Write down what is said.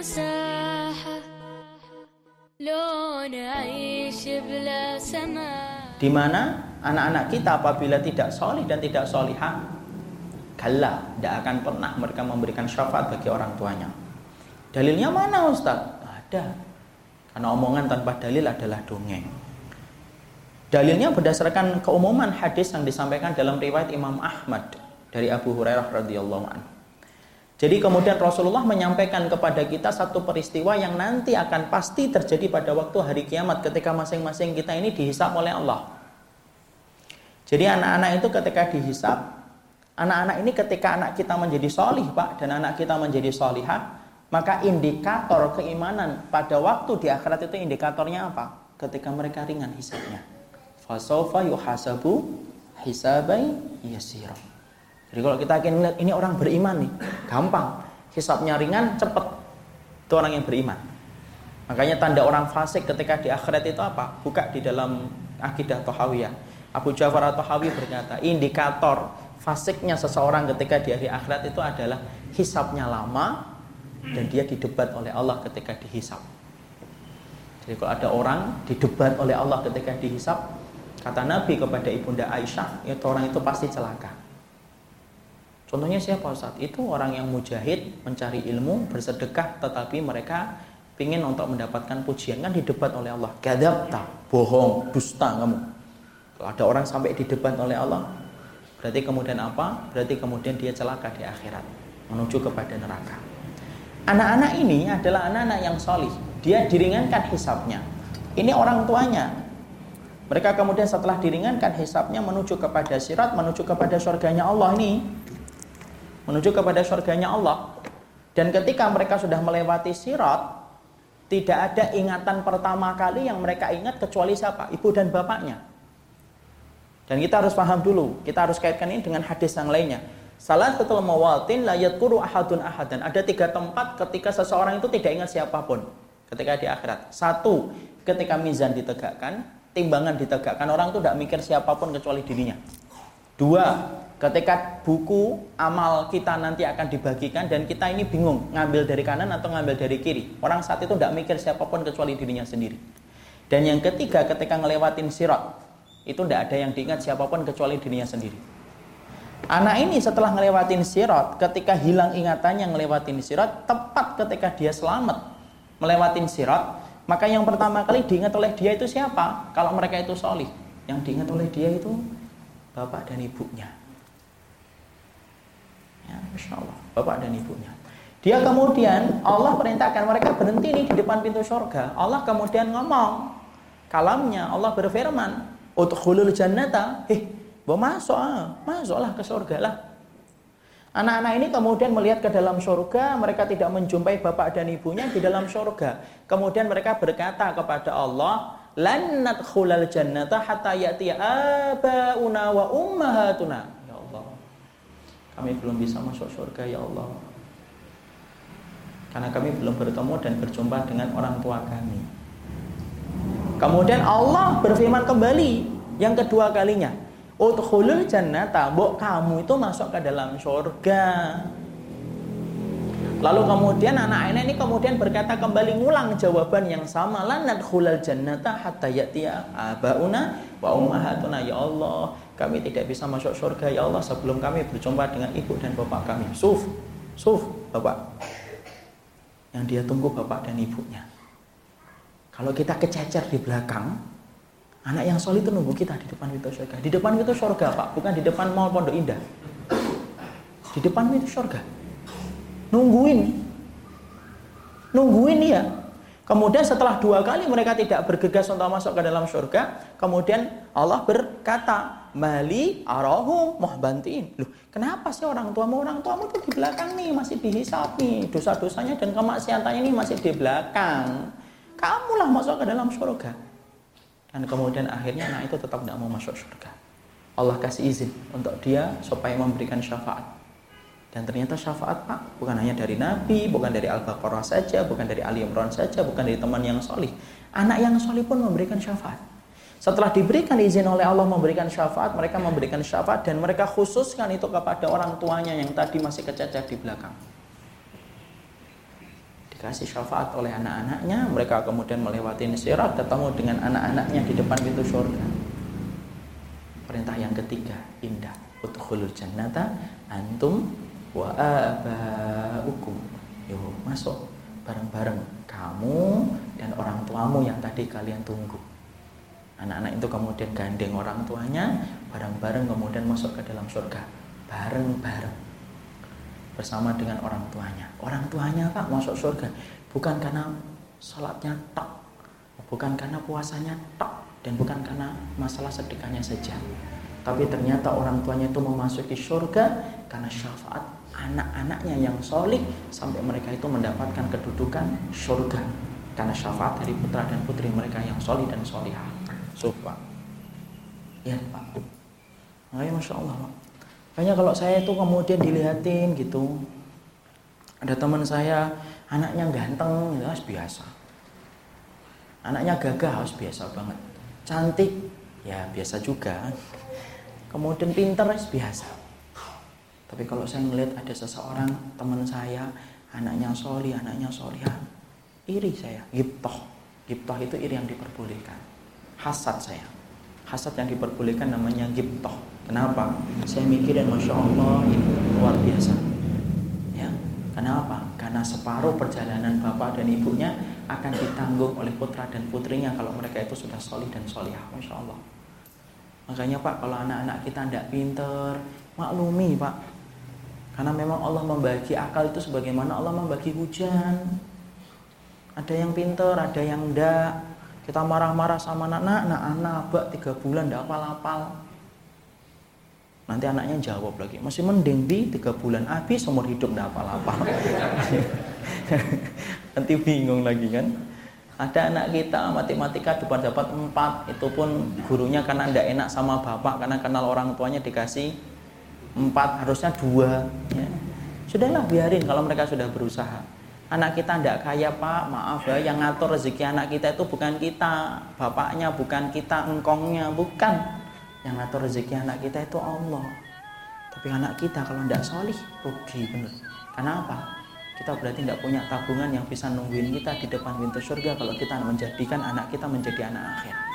ساحة لو نعيش بلا سماء di mana anak-anak kita apabila tidak solih dan tidak solihah kalla tidak akan pernah mereka memberikan syafaat bagi orang tuanya dalilnya mana Ustaz? ada karena omongan tanpa dalil adalah dongeng dalilnya berdasarkan keumuman hadis yang disampaikan dalam riwayat Imam Ahmad dari Abu Hurairah radhiyallahu anhu jadi kemudian Rasulullah menyampaikan kepada kita satu peristiwa yang nanti akan pasti terjadi pada waktu hari kiamat ketika masing-masing kita ini dihisap oleh Allah. Jadi anak-anak itu ketika dihisap, anak-anak ini ketika anak kita menjadi solih pak dan anak kita menjadi solihah, maka indikator keimanan pada waktu di akhirat itu indikatornya apa? Ketika mereka ringan hisapnya. Fasofa yuhasabu hisabai yasira. Jadi kalau kita akan lihat ini orang beriman nih, gampang. Hisapnya ringan, cepet. Itu orang yang beriman. Makanya tanda orang fasik ketika di akhirat itu apa? Buka di dalam akidah Tohawiyah. Abu Ja'far Tohawi berkata, indikator fasiknya seseorang ketika di hari akhirat itu adalah hisapnya lama dan dia didebat oleh Allah ketika dihisap. Jadi kalau ada orang didebat oleh Allah ketika dihisap, kata Nabi kepada Ibunda Aisyah, itu orang itu pasti celaka. Contohnya siapa Ustaz? Itu orang yang mujahid, mencari ilmu, bersedekah, tetapi mereka ingin untuk mendapatkan pujian kan didebat oleh Allah. Gadab tak, bohong, dusta kamu. Kalau ada orang sampai didebat oleh Allah, berarti kemudian apa? Berarti kemudian dia celaka di akhirat, menuju kepada neraka. Anak-anak ini adalah anak-anak yang solih. Dia diringankan hisapnya. Ini orang tuanya. Mereka kemudian setelah diringankan hisapnya menuju kepada sirat, menuju kepada surganya Allah ini menuju kepada surganya Allah. Dan ketika mereka sudah melewati sirat, tidak ada ingatan pertama kali yang mereka ingat kecuali siapa? Ibu dan bapaknya. Dan kita harus paham dulu, kita harus kaitkan ini dengan hadis yang lainnya. Salah satu mawatin la yadkuru ahadun ahadan. Ada tiga tempat ketika seseorang itu tidak ingat siapa pun ketika di akhirat. Satu, ketika mizan ditegakkan, timbangan ditegakkan, orang itu tidak mikir siapa pun kecuali dirinya. Dua, ketika buku amal kita nanti akan dibagikan dan kita ini bingung ngambil dari kanan atau ngambil dari kiri. Orang saat itu tidak mikir siapa pun kecuali dirinya sendiri. Dan yang ketiga, ketika ngelewatin sirat, itu tidak ada yang diingat siapa pun kecuali dirinya sendiri. Anak ini setelah ngelewatin sirat, ketika hilang ingatannya ngelewatin sirat, tepat ketika dia selamat melewatin sirat, maka yang pertama kali diingat oleh dia itu siapa? Kalau mereka itu solih, yang diingat oleh dia itu bapak dan ibunya. Ya, Masya Allah, bapak dan ibunya. Dia kemudian, Allah perintahkan mereka berhenti nih di depan pintu surga. Allah kemudian ngomong, kalamnya Allah berfirman, Udkhulul jannata, heh, mau masuk, ah, masuklah ke surga lah. Anak-anak ini kemudian melihat ke dalam surga, mereka tidak menjumpai bapak dan ibunya di dalam surga. Kemudian mereka berkata kepada Allah, lan nadkhulal jannata hatta ya'tiya abauna wa ummahatuna. Kami belum bisa masuk surga ya Allah. Karena kami belum bertemu dan berjumpa dengan orang tua kami. Kemudian Allah berfirman kembali yang kedua kalinya. Udkhulul jannata, mbok kamu itu masuk ke dalam surga. Lalu kemudian anak-anak ini kemudian berkata kembali ngulang jawaban yang sama lanat khulal jannata hatta ya'tiya abauna wa ummahatuna ya Allah kami tidak bisa masuk surga ya Allah sebelum kami berjumpa dengan ibu dan bapak kami. Suf suf bapak. Yang dia tunggu bapak dan ibunya. Kalau kita kececer di belakang anak yang solid itu nunggu kita di depan pintu surga. Di depan pintu surga pak bukan di depan mall pondok indah. Di depan pintu surga. Nungguin. Nungguin ya kemudian setelah dua kali mereka tidak bergegas untuk masuk ke dalam surga kemudian Allah berkata mali arahu muhbantin loh kenapa sih orang tuamu orang tuamu itu di belakang nih masih dihisap nih. Dosa-dosanya dan kemaksiatannya ini masih di belakang. Kamulah masuk ke dalam surga. Dan kemudian akhirnya anak itu tetap tidak mau masuk surga. Allah kasih izin untuk dia supaya memberikan syafaat. Dan ternyata syafaat Pak bukan hanya dari Nabi, bukan dari Al-Baqarah saja, bukan dari Ali Imran saja, bukan dari teman yang solih. Anak yang solih pun memberikan syafaat. Setelah diberikan izin oleh Allah memberikan syafaat, mereka memberikan syafaat dan mereka khususkan itu kepada orang tuanya yang tadi masih kececer di belakang. dikasih syafaat oleh anak-anaknya mereka kemudian melewati sirat ketemu dengan anak-anaknya di depan pintu surga. Perintah yang ketiga indah. Udkhulul jannata antum wa abaukum. Yo masuk bareng-bareng kamu dan orang tuamu yang tadi kalian tunggu anak-anak itu kemudian gandeng orang tuanya bareng-bareng kemudian masuk ke dalam surga. Bareng-bareng. Bersama dengan orang tuanya. Orang tuanya pak masuk surga. Bukan karena sholatnya tok. Bukan karena puasanya tok. Dan bukan karena masalah sedekahnya saja tapi ternyata orang tuanya itu memasuki surga karena syafaat anak-anaknya yang solid sampai mereka itu mendapatkan kedudukan surga. Karena syafaat dari putra dan putri mereka yang solid dan solihah. So, Pak. Ya, Pak. Makanya Masya Allah, Pak. Makanya kalau saya itu kemudian dilihatin gitu, ada teman saya, anaknya ganteng, ya biasa. Anaknya gagah, harus biasa banget. Cantik, ya biasa juga. Kemudian pinter, biasa. Tapi kalau saya melihat ada seseorang teman saya, anaknya soli, anaknya solihan, iri saya, giptoh. Giptoh itu iri yang diperbolehkan. Hasad saya. Hasad yang diperbolehkan namanya giptoh. Kenapa? Saya mikirin Masya Allah ini luar biasa. Ya, kenapa? Karena separuh perjalanan bapak dan ibunya akan ditanggung oleh putra dan putrinya kalau mereka itu sudah solid dan solihah. Masya Allah. Makanya Pak, kalau anak-anak kita tidak pinter, maklumi Pak. Karena memang Allah membagi akal itu sebagaimana Allah membagi hujan. Ada yang pinter, ada yang enggak. Kita marah-marah sama anak, nak anak, bak tiga bulan enggak apal-apal. Nanti anaknya jawab lagi, masih mending bi tiga bulan habis umur hidup enggak apal-apal. Nanti bingung lagi kan. Ada anak kita matematika dapat dapat empat, itu pun gurunya karena tidak enak sama bapak karena kenal orang tuanya dikasih empat harusnya dua. Ya. Sudahlah biarin kalau mereka sudah berusaha. Anak kita tidak kaya pak, maaf ya, yang ngatur rezeki anak kita itu bukan kita, bapaknya bukan kita, engkongnya bukan. Yang ngatur rezeki anak kita itu Allah. Tapi anak kita kalau tidak solih, rugi bener. Kenapa? kita berarti tidak punya tabungan yang bisa nungguin kita di depan pintu surga kalau kita menjadikan anak kita menjadi anak akhir.